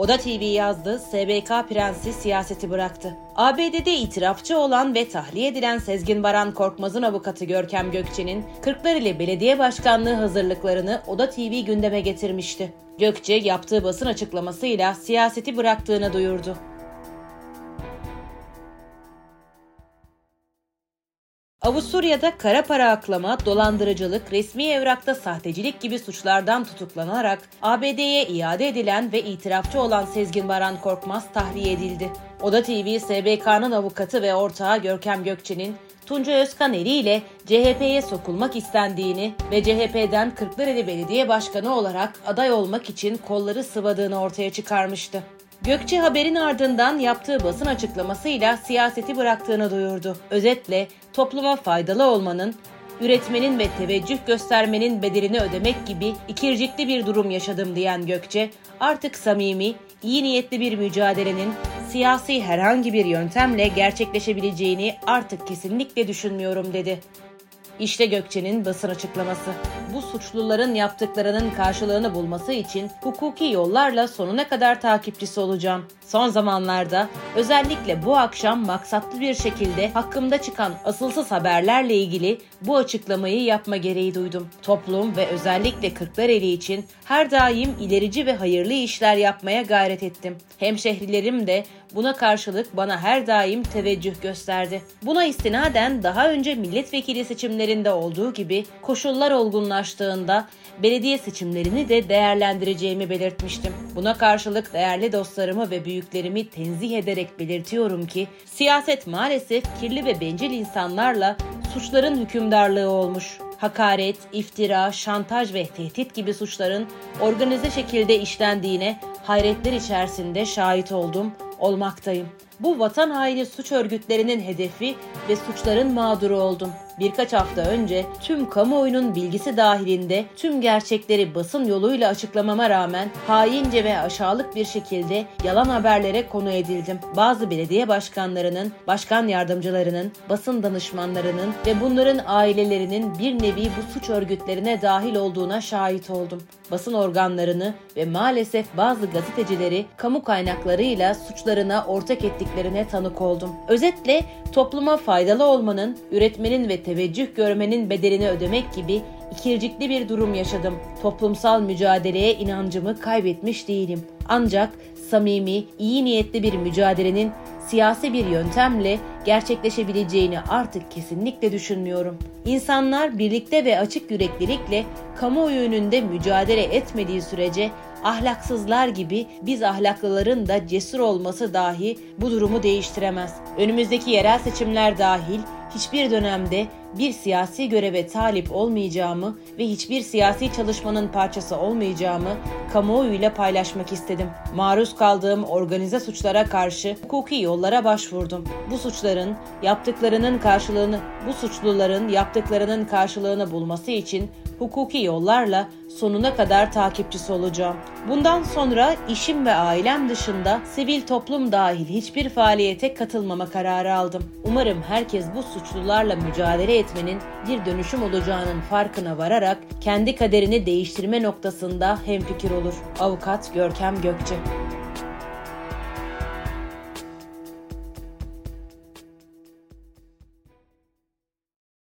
Oda TV yazdı, SBK prensi siyaseti bıraktı. ABD'de itirafçı olan ve tahliye edilen Sezgin Baran Korkmaz'ın avukatı Görkem Gökçe'nin Kırklareli Belediye Başkanlığı hazırlıklarını Oda TV gündeme getirmişti. Gökçe yaptığı basın açıklamasıyla siyaseti bıraktığını duyurdu. Avusturya'da kara para aklama, dolandırıcılık, resmi evrakta sahtecilik gibi suçlardan tutuklanarak ABD'ye iade edilen ve itirafçı olan Sezgin Baran Korkmaz tahliye edildi. Oda TV, SBK'nın avukatı ve ortağı Görkem Gökçe'nin Tunca Özkan Eri ile CHP'ye sokulmak istendiğini ve CHP'den Kırklareli Belediye Başkanı olarak aday olmak için kolları sıvadığını ortaya çıkarmıştı. Gökçe haberin ardından yaptığı basın açıklamasıyla siyaseti bıraktığını duyurdu. Özetle topluma faydalı olmanın, üretmenin ve teveccüh göstermenin bedelini ödemek gibi ikircikli bir durum yaşadım diyen Gökçe, artık samimi, iyi niyetli bir mücadelenin siyasi herhangi bir yöntemle gerçekleşebileceğini artık kesinlikle düşünmüyorum dedi. İşte Gökçe'nin basın açıklaması. Bu suçluların yaptıklarının karşılığını bulması için hukuki yollarla sonuna kadar takipçisi olacağım. Son zamanlarda özellikle bu akşam maksatlı bir şekilde hakkımda çıkan asılsız haberlerle ilgili bu açıklamayı yapma gereği duydum. Toplum ve özellikle Kırklareli için her daim ilerici ve hayırlı işler yapmaya gayret ettim. Hemşehrilerim de buna karşılık bana her daim teveccüh gösterdi. Buna istinaden daha önce milletvekili seçimlerinde olduğu gibi koşullar olgunlaştığında belediye seçimlerini de değerlendireceğimi belirtmiştim. Buna karşılık değerli dostlarımı ve büyüklerimi tenzih ederek belirtiyorum ki siyaset maalesef kirli ve bencil insanlarla suçların hükümdarlığı olmuş. Hakaret, iftira, şantaj ve tehdit gibi suçların organize şekilde işlendiğine hayretler içerisinde şahit oldum, olmaktayım. Bu vatan haini suç örgütlerinin hedefi ve suçların mağduru oldum. Birkaç hafta önce tüm kamuoyunun bilgisi dahilinde tüm gerçekleri basın yoluyla açıklamama rağmen haince ve aşağılık bir şekilde yalan haberlere konu edildim. Bazı belediye başkanlarının, başkan yardımcılarının, basın danışmanlarının ve bunların ailelerinin bir nevi bu suç örgütlerine dahil olduğuna şahit oldum. Basın organlarını ve maalesef bazı gazetecileri kamu kaynaklarıyla suçlarına ortak ettiklerine tanık oldum. Özetle topluma faydalı olmanın, üretmenin ve teveccüh görmenin bedelini ödemek gibi ikircikli bir durum yaşadım. Toplumsal mücadeleye inancımı kaybetmiş değilim. Ancak samimi, iyi niyetli bir mücadelenin siyasi bir yöntemle gerçekleşebileceğini artık kesinlikle düşünmüyorum. İnsanlar birlikte ve açık yüreklilikle kamuoyu önünde mücadele etmediği sürece ahlaksızlar gibi biz ahlaklıların da cesur olması dahi bu durumu değiştiremez. Önümüzdeki yerel seçimler dahil hiçbir dönemde bir siyasi göreve talip olmayacağımı ve hiçbir siyasi çalışmanın parçası olmayacağımı kamuoyuyla paylaşmak istedim. Maruz kaldığım organize suçlara karşı hukuki yollara başvurdum. Bu suçların yaptıklarının karşılığını, bu suçluların yaptıklarının karşılığını bulması için hukuki yollarla sonuna kadar takipçisi olacağım. Bundan sonra işim ve ailem dışında sivil toplum dahil hiçbir faaliyete katılmama kararı aldım. Umarım herkes bu suçlularla mücadele etmenin bir dönüşüm olacağının farkına vararak kendi kaderini değiştirme noktasında hemfikir olur. Avukat Görkem Gökçe